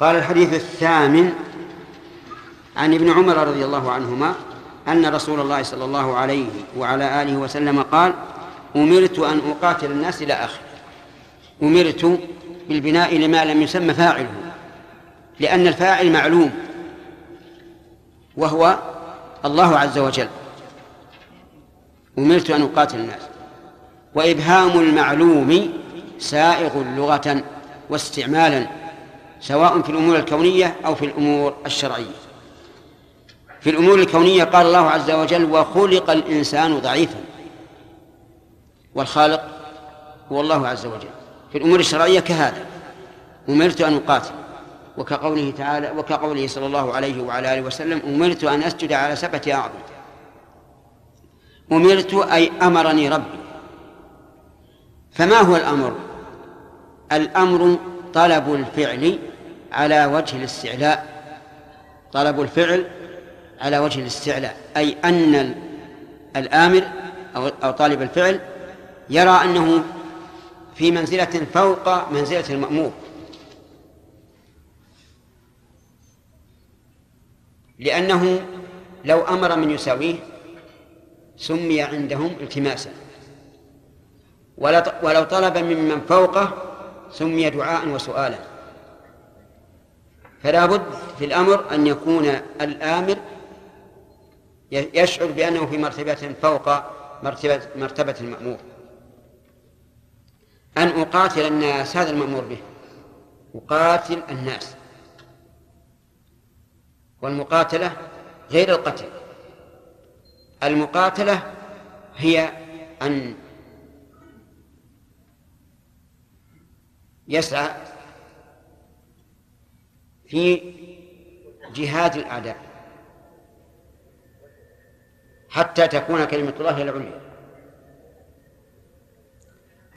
قال الحديث الثامن عن ابن عمر رضي الله عنهما أن رسول الله صلى الله عليه وعلى آله وسلم قال أمرت أن أقاتل الناس إلى آخر. أمرت بالبناء لما لم يسمى فاعله لأن الفاعل معلوم وهو الله عز وجل. أمرت أن أقاتل الناس. وإبهام المعلوم سائغ لغة واستعمالا سواء في الأمور الكونية أو في الأمور الشرعية. في الأمور الكونية قال الله عز وجل وخلق الإنسان ضعيفا والخالق هو الله عز وجل. في الأمور الشرعية كهذا أمرت أن أقاتل وكقوله تعالى وكقوله صلى الله عليه وعلى آله وسلم أمرت أن أسجد على سبعة أعظم أمرت أي أمرني ربي. فما هو الأمر؟ الأمر طلب الفعل على وجه الاستعلاء. طلب الفعل على وجه الاستعلاء أي أن الآمر أو طالب الفعل يرى أنه في منزلة فوق منزلة المأمور. لأنه لو أمر من يساويه سمي عندهم التماسا. ولو طلب ممن فوقه سمي دعاء وسؤالا. فلا بد في الأمر أن يكون الآمر يشعر بأنه في مرتبة فوق مرتبة, مرتبة المأمور. أن أقاتل الناس هذا المأمور به. أقاتل الناس. والمقاتلة غير القتل. المقاتلة هي أن يسعى في جهاد الأعداء حتى تكون كلمة الله هي العليا.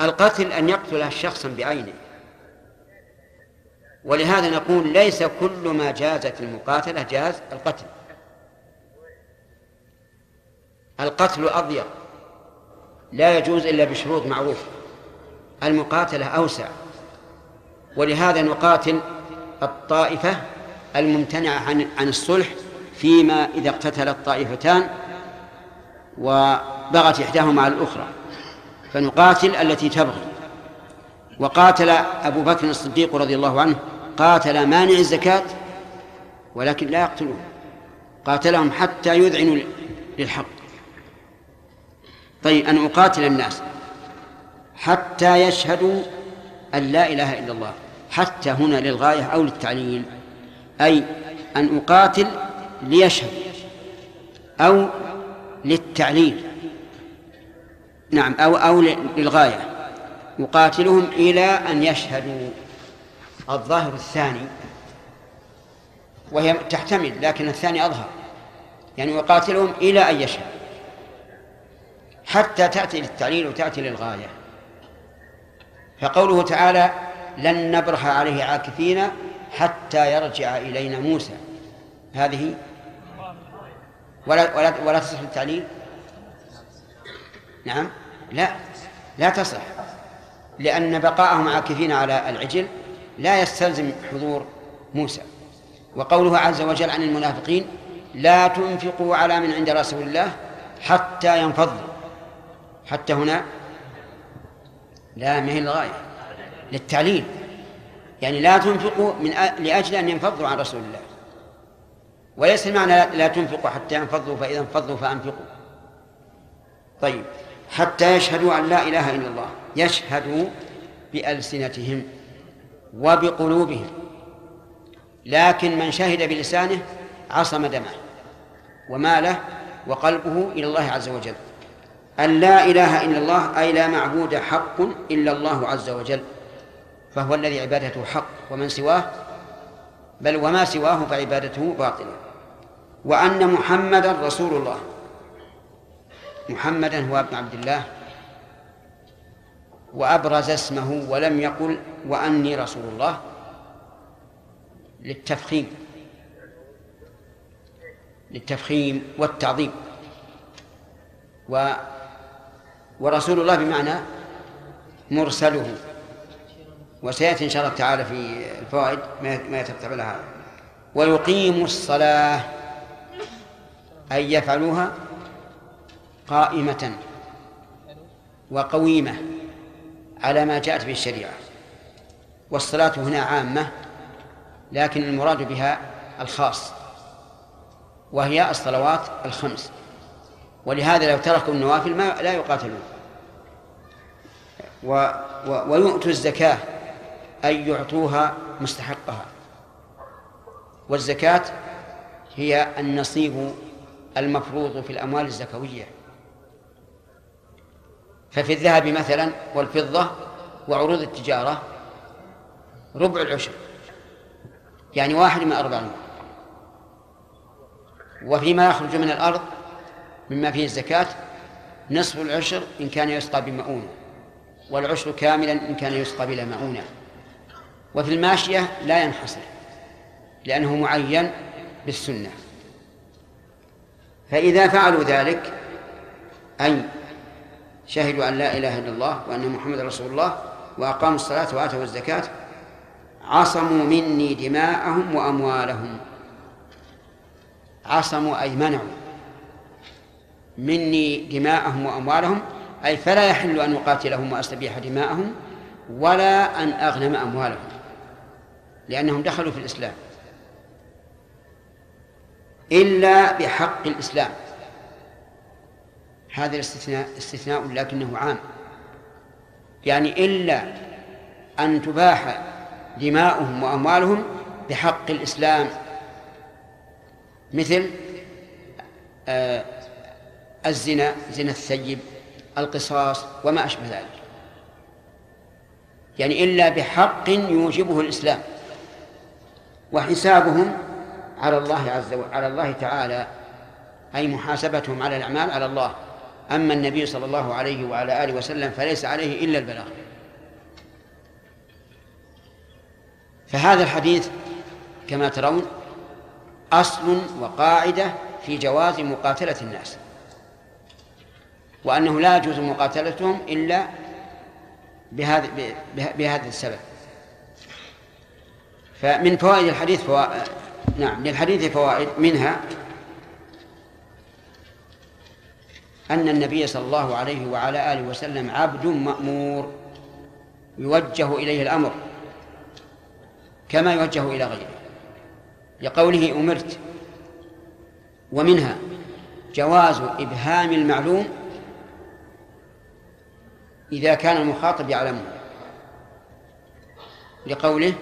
القتل أن يقتل شخصا بعينه. ولهذا نقول ليس كل ما جازت المقاتلة جاز القتل. القتل أضيق. لا يجوز إلا بشروط معروفة. المقاتلة أوسع. ولهذا نقاتل الطائفة الممتنعة عن عن الصلح فيما إذا اقتتل الطائفتان وبغت إحداهما على الأخرى. فنقاتل التي تبغي. وقاتل أبو بكر الصديق رضي الله عنه قاتل مانع الزكاة ولكن لا يقتلون. قاتلهم حتى يذعنوا للحق. طيب أن أقاتل الناس حتى يشهدوا أن لا إله إلا الله. حتى هنا للغاية أو للتعليل أي أن أقاتل ليشهد أو للتعليل. نعم أو أو للغاية. أقاتلهم إلى أن يشهدوا. الظاهر الثاني وهي تحتمل لكن الثاني أظهر. يعني أقاتلهم إلى أن يشهد حتى تأتي للتعليل وتأتي للغاية. فقوله تعالى لن نبرح عليه عاكفين حتى يرجع إلينا موسى. هذه ولا ولا ولا تصح التعليل؟ نعم. لا. لا تصح. لأن بقاءهم عاكفين على العجل لا يستلزم حضور موسى. وقوله عز وجل عن المنافقين لا تنفقوا على من عند رسول الله حتى ينفضوا. حتى هنا؟ لا ما هي الغاية. للتعليل. يعني لا تنفقوا من لأجل أن ينفضوا عن رسول الله. وليس المعنى لا تنفقوا حتى ينفضوا فإذا انفضوا فأنفقوا. طيب. حتى يشهدوا أن لا إله إلا الله. يشهدوا بألسنتهم وبقلوبهم. لكن من شهد بلسانه عصم دمه وماله وقلبه إلى الله عز وجل. أن لا إله إلا الله أي لا معبود حق إلا الله عز وجل. فهو الذي عبادته حق ومن سواه بل وما سواه فعبادته باطلة. وأن محمدا رسول الله. محمدا هو ابن عبد الله. وأبرز اسمه ولم يقل وأني رسول الله. للتفخيم. للتفخيم والتعظيم. و ورسول الله بمعنى مرسله. وسيأتي إن شاء الله تعالى في الفوائد ما يترتب لها. ويقيم الصلاة أي يفعلوها قائمة وقويمة على ما جاءت به الشريعة. والصلاة هنا عامة لكن المراد بها الخاص وهي الصلوات الخمس. ولهذا لو تركوا النوافل ما لا يقاتلون. و و ويؤتوا الزكاة أي يعطوها مستحقها. والزكاة هي النصيب المفروض في الأموال الزكوية. ففي الذهب مثلا والفضة وعروض التجارة ربع العشر يعني واحد من أربعين وفيما يخرج من الأرض مما فيه الزكاة نصف العشر إن كان يسقى بمؤونة والعشر كاملا إن كان يسقى بلا مؤونة. وفي الماشية لا ينحصر لأنه معين بالسنة. فإذا فعلوا ذلك أي شهدوا أن لا إله إلا الله وأن محمد رسول الله وأقاموا الصلاة وآتوا الزكاة عصموا مني دماءهم وأموالهم. عصموا أي منعوا مني دماءهم وأموالهم أي فلا يحل أن أقاتلهم وأستبيح دماءهم ولا أن أغنم أموالهم. لأنهم دخلوا في الإسلام. إلا بحق الإسلام. هذا الاستثناء استثناء لكنه عام. يعني إلا أن تباح دماؤهم وأموالهم بحق الإسلام. مثل آه الزنا زنا الثيب القصاص وما أشبه ذلك. يعني إلا بحق يوجبه الإسلام. وحسابهم على الله عز وجل على الله تعالى أي محاسبتهم على الأعمال على الله. أما النبي صلى الله عليه وعلى آله وسلم فليس عليه إلا البلاغ. فهذا الحديث كما ترون أصل وقاعدة في جواز مقاتلة الناس وأنه لا يجوز مقاتلتهم إلا بهذا بهذا السبب. فمن فوائد الحديث فوائد نعم للحديث فوائد منها أن النبي صلى الله عليه وعلى آله وسلم عبد مأمور يوجه إليه الأمر كما يوجه إلى غيره لقوله أمرت ومنها جواز إبهام المعلوم إذا كان المخاطب يعلمه لقوله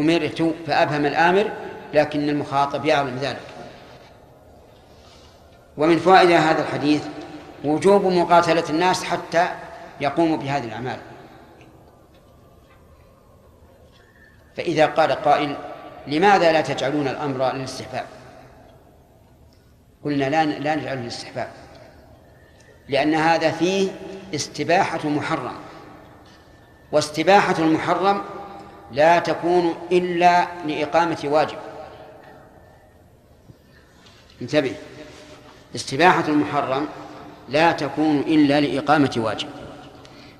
أمرت فأبهم الآمر لكن المخاطب يعلم ذلك. ومن فوائد هذا الحديث وجوب مقاتلة الناس حتى يقوموا بهذه الأعمال. فإذا قال قائل لماذا لا تجعلون الأمر للاستحباب؟ قلنا لا لا نجعله للاستحباب لأن هذا فيه استباحة محرم. واستباحة المحرم لا تكون إلا لإقامة واجب. انتبه. استباحة المحرم لا تكون إلا لإقامة واجب.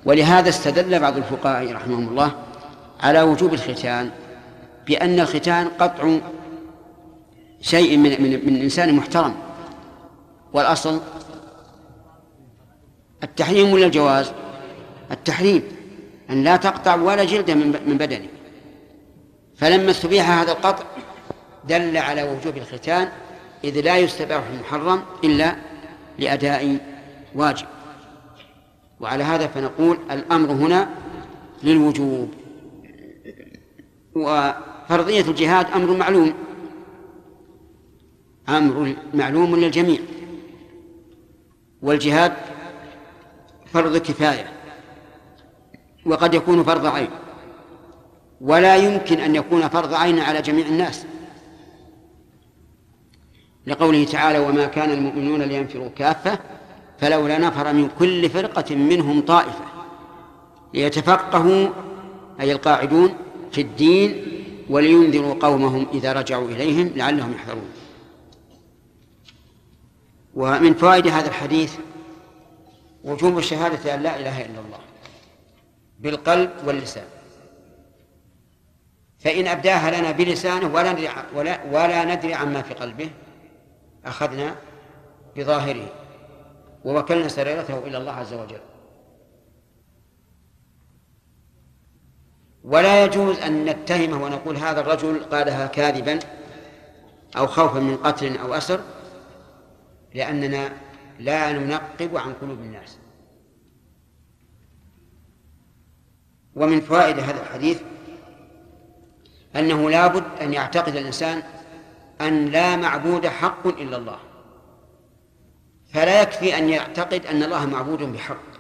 ولهذا استدل بعض الفقهاء رحمهم الله على وجوب الختان بأن الختان قطع شيء من من من إنسان محترم. والأصل التحريم ولا الجواز؟ التحريم. أن لا تقطع ولا جلد من بدنه. فلما استبيح هذا القطع دل على وجوب الختان إذ لا يستباح المحرم إلا لأداء واجب. وعلى هذا فنقول الأمر هنا للوجوب. وفرضية الجهاد أمر معلوم. أمر معلوم للجميع. والجهاد فرض كفاية. وقد يكون فرض عين. ولا يمكن أن يكون فرض عين على جميع الناس. لقوله تعالى وما كان المؤمنون لينفروا كافة فلولا نفر من كل فرقة منهم طائفة ليتفقهوا أي القاعدون في الدين ولينذروا قومهم إذا رجعوا إليهم لعلهم يحذرون ومن فوائد هذا الحديث وجوب الشهادة أن لا إله إلا الله بالقلب واللسان. فإن أبداها لنا بلسانه ولا ندري ولا, ولا ندري عما في قلبه أخذنا بظاهره ووكلنا سريرته إلى الله عز وجل. ولا يجوز أن نتهمه ونقول هذا الرجل قالها كاذبا أو خوفا من قتل أو أسر لأننا لا ننقب عن قلوب الناس. ومن فوائد هذا الحديث أنه لا بد أن يعتقد الإنسان أن لا معبود حق إلا الله. فلا يكفي أن يعتقد أن الله معبود بحق.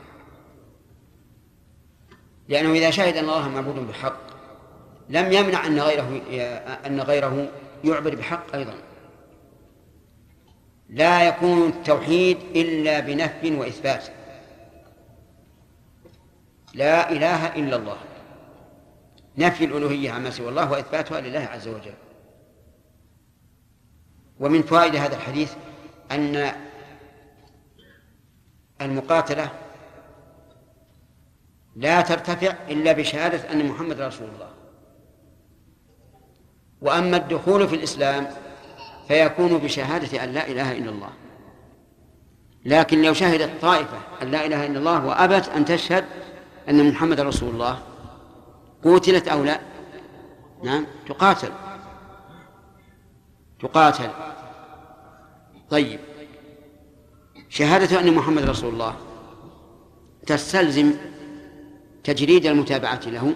لأنه إذا شهد أن الله معبود بحق لم يمنع أن غيره أن غيره يعبد بحق أيضا. لا يكون التوحيد إلا بنفي وإثبات. لا إله إلا الله. نفي الألوهية عما سوى الله وإثباتها لله عز وجل. ومن فوائد هذا الحديث أن المقاتلة لا ترتفع إلا بشهادة أن محمد رسول الله. وأما الدخول في الإسلام فيكون بشهادة أن لا إله إلا الله. لكن لو شهدت طائفة أن لا إله إلا الله وأبت أن تشهد أن محمد رسول الله قتلت أو لا؟ نعم تقاتل. تقاتل. طيب. شهادة أن محمد رسول الله تستلزم تجريد المتابعة له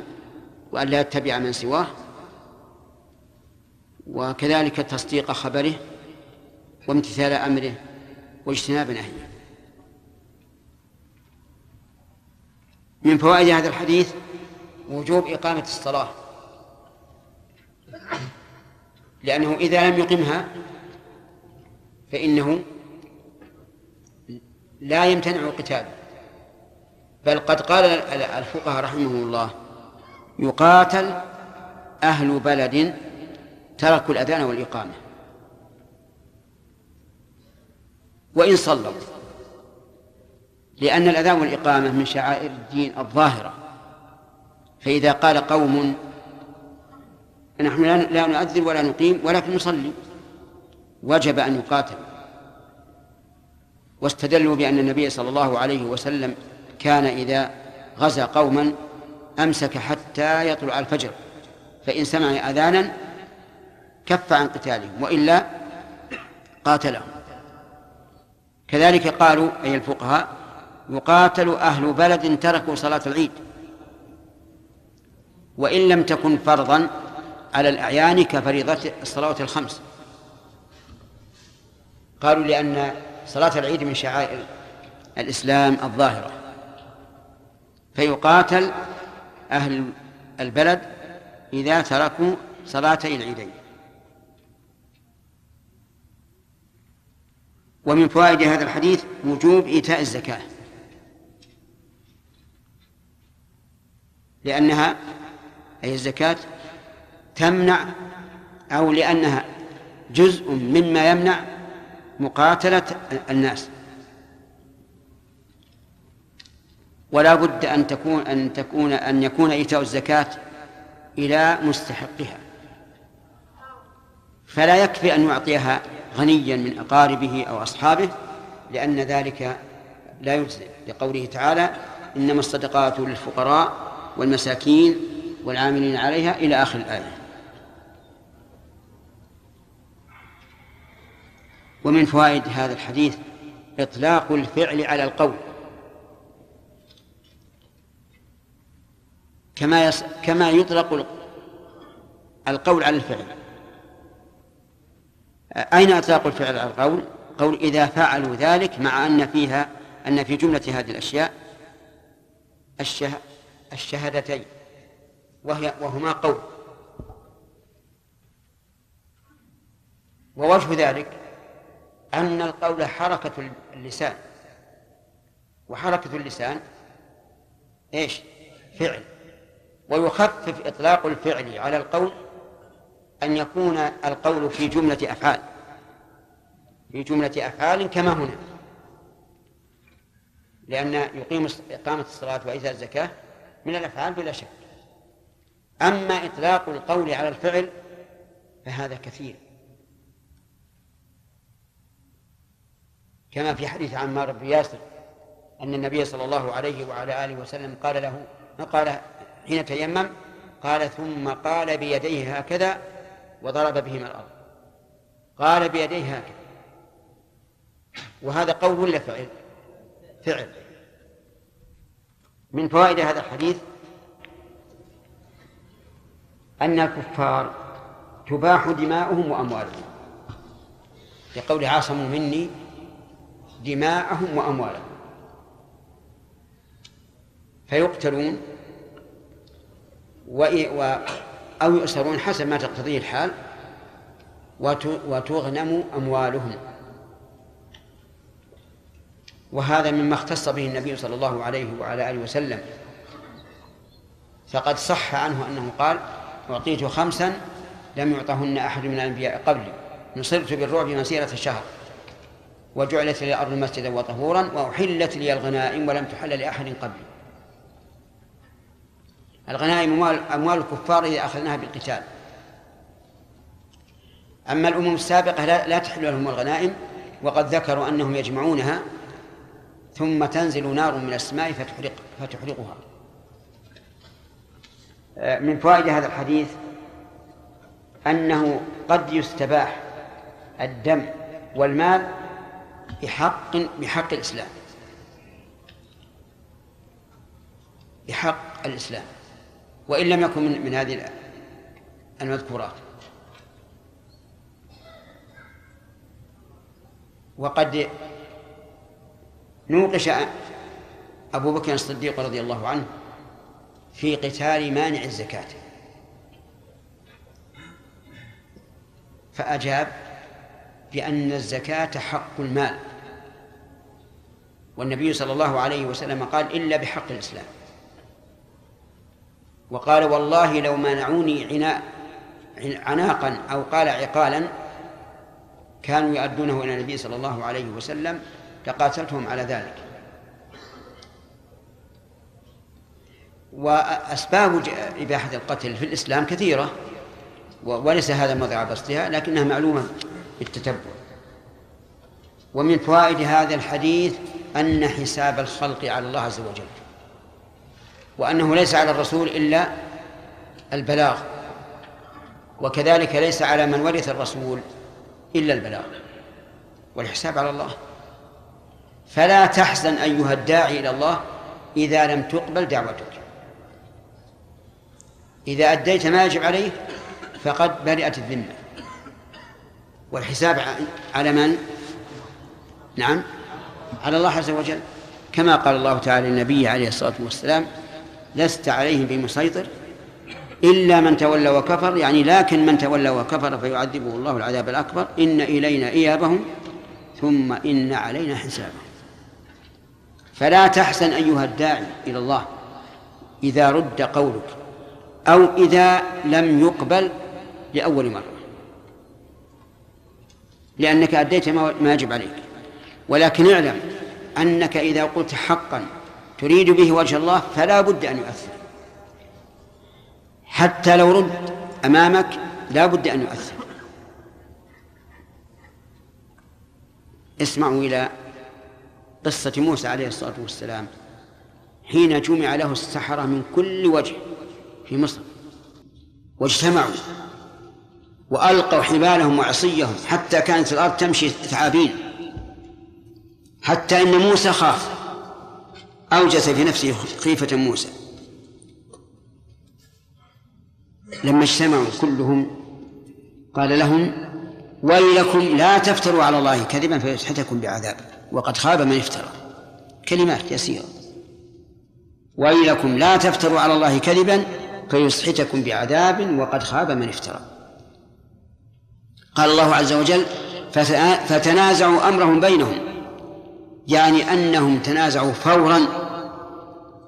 وأن لا يتبع من سواه وكذلك تصديق خبره وامتثال أمره واجتناب نهيه. من فوائد هذا الحديث وجوب إقامة الصلاة. لأنه إذا لم يقمها فإنه لا يمتنع قتاله. بل قد قال الفقهاء رحمهم الله يقاتل أهل بلد تركوا الأذان والإقامة. وإن صلوا لأن الأذان والإقامة من شعائر الدين الظاهرة. فإذا قال قوم نحن لا نؤذن ولا نقيم ولكن نصلي. وجب أن يقاتل. واستدلوا بأن النبي صلى الله عليه وسلم كان إذا غزا قوما أمسك حتى يطلع الفجر. فإن سمع أذانا كف عن قتالهم وإلا قاتلهم. كذلك قالوا أي الفقهاء يقاتل أهل بلد تركوا صلاة العيد. وإن لم تكن فرضا على الأعيان كفريضة الصلوات الخمس. قالوا لأن صلاة العيد من شعائر الإسلام الظاهرة. فيقاتل أهل البلد إذا تركوا صلاتي العيدين. ومن فوائد هذا الحديث وجوب إيتاء الزكاة. لأنها أي الزكاة تمنع أو لأنها جزء مما يمنع مقاتلة الناس. ولا بد أن تكون أن تكون أن يكون إيتاء الزكاة إلى مستحقها. فلا يكفي أن يعطيها غنيا من أقاربه أو أصحابه لأن ذلك لا يجزئ. لقوله تعالى إنما الصدقات للفقراء والمساكين والعاملين عليها إلى آخر الآية. ومن فوائد هذا الحديث إطلاق الفعل على القول. كما يص... كما يطلق القول على الفعل. أين إطلاق الفعل على القول؟ قول إذا فعلوا ذلك مع أن فيها أن في جملة هذه الأشياء الشه... الشهادتين. وهي وهما قول. ووجه ذلك أن القول حركة اللسان. وحركة اللسان إيش؟ فعل. ويخفف إطلاق الفعل على القول أن يكون القول في جملة أفعال. في جملة أفعال كما هنا. لأن يقيم إقامة الصلاة وإيتاء الزكاة من الأفعال بلا شك. أما إطلاق القول على الفعل فهذا كثير. كما في حديث عمار بن ياسر أن النبي صلى الله عليه وعلى آله وسلم قال له قال حين تيمم قال ثم قال بيديه هكذا وضرب بهما الأرض. قال بيديه هكذا. وهذا قول ولا فعل؟ فعل. من فوائد هذا الحديث أن الكفار تباح دماؤهم وأموالهم. لقول عاصموا مني دماءهم وأموالهم. فيقتلون و... أو يؤسرون حسب ما تقتضيه الحال وتغنم أموالهم. وهذا مما اختص به النبي صلى الله عليه وعلى آله وسلم. فقد صح عنه أنه قال أعطيت خمسا لم يعطهن أحد من الأنبياء قبلي نصرت بالرعب مسيرة شهر وجعلت لي الأرض مسجدا وطهورا وأحلت لي الغنائم ولم تحل لأحد قبلي الغنائم أموال, الكفار إذا أخذناها بالقتال. أما الأمم السابقة لا, تحل لهم الغنائم وقد ذكروا أنهم يجمعونها ثم تنزل نار من السماء فتحرق فتحرقها. من فوائد هذا الحديث أنه قد يستباح الدم والمال بحق بحق الإسلام. بحق الإسلام. وإن لم يكن من, من هذه المذكورات. وقد نوقش أبو بكر الصديق رضي الله عنه في قتال مانع الزكاة. فأجاب بأن الزكاة حق المال. والنبي صلى الله عليه وسلم قال إلا بحق الإسلام. وقال والله لو منعوني عناء عناقا أو قال عقالا كانوا يؤدونه إلى النبي صلى الله عليه وسلم لقاتلتهم على ذلك. وأسباب إباحة القتل في الإسلام كثيرة وليس هذا موضع بسطها لكنها معلومة بالتتبع. ومن فوائد هذا الحديث أن حساب الخلق على الله عز وجل وأنه ليس على الرسول إلا البلاغ وكذلك ليس على من ورث الرسول إلا البلاغ والحساب على الله. فلا تحزن أيها الداعي إلى الله إذا لم تقبل دعوتك. إذا أديت ما يجب عليه فقد برئت الذمة. والحساب على من؟ نعم. على الله عز وجل. كما قال الله تعالى للنبي عليه الصلاة والسلام لست عليهم بمسيطر إلا من تولى وكفر يعني لكن من تولى وكفر فيعذبه الله العذاب الأكبر. إن إلينا إيابهم ثم إن علينا حسابهم. فلا تحزن أيها الداعي إلى الله إذا رد قولك. أو إذا لم يقبل لأول مرة. لأنك أديت ما يجب عليك. ولكن اعلم أنك إذا قلت حقا تريد به وجه الله فلا بد أن يؤثر. حتى لو رد أمامك لا بد أن يؤثر. اسمعوا إلى قصة موسى عليه الصلاة والسلام حين جمع له السحرة من كل وجه. في مصر واجتمعوا وألقوا حبالهم وعصيهم حتى كانت الأرض تمشي ثعابين حتى إن موسى خاف أوجس في نفسه خيفة موسى. لما اجتمعوا كلهم قال لهم ويلكم لا تفتروا على الله كذبا فيسحتكم بعذاب وقد خاب من افترى. كلمات يسيرة. ويلكم لا تفتروا على الله كذبا فيسحتكم بعذاب وقد خاب من افترى. قال الله عز وجل فتنازعوا أمرهم بينهم. يعني أنهم تنازعوا فورا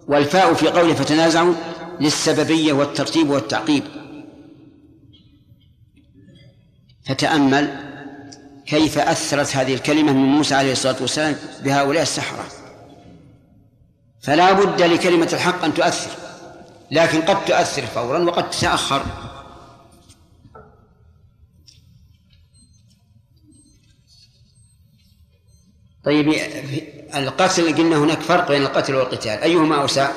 والفاء في قوله فتنازعوا للسببية والترتيب والتعقيب. فتأمل كيف أثرت هذه الكلمة من موسى عليه الصلاة والسلام بهؤلاء السحرة. فلا بد لكلمة الحق أن تؤثر. لكن قد تؤثر فورا وقد تتأخر. طيب القتل قلنا هناك فرق بين القتل والقتال. أيهما أوسع؟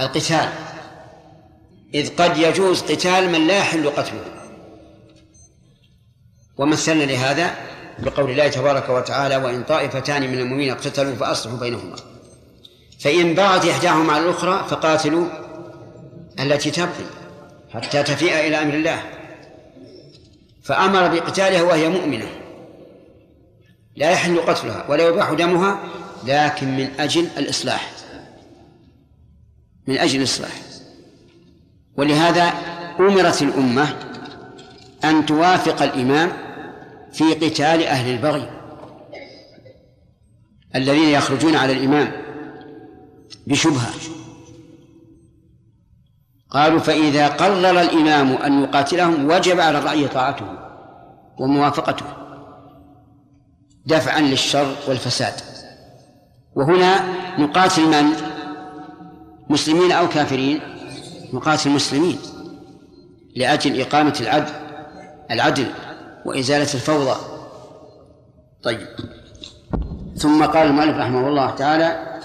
القتال. إذ قد يجوز قتال من لا يحل قتله. ومثلنا لهذا بقول الله تبارك وتعالى وإن طائفتان من المؤمنين اقتتلوا فأصلحوا بينهما. فإن بغت إحداهما على الأخرى فقاتلوا التي تبغي حتى تفيء إلى أمر الله. فأمر بقتالها وهي مؤمنة. لا يحل قتلها ولا يباح دمها لكن من أجل الإصلاح. من أجل الإصلاح. ولهذا أمرت الأمة أن توافق الإمام في قتال أهل البغي الذين يخرجون على الإمام. بشبهة. قالوا فإذا قرر الإمام أن يقاتلهم وجب على الرعية طاعته وموافقته دفعا للشر والفساد. وهنا نقاتل من؟ مسلمين أو كافرين؟ نقاتل المسلمين لأجل إقامة العدل العدل وإزالة الفوضى. طيب. ثم قال المؤلف رحمه الله تعالى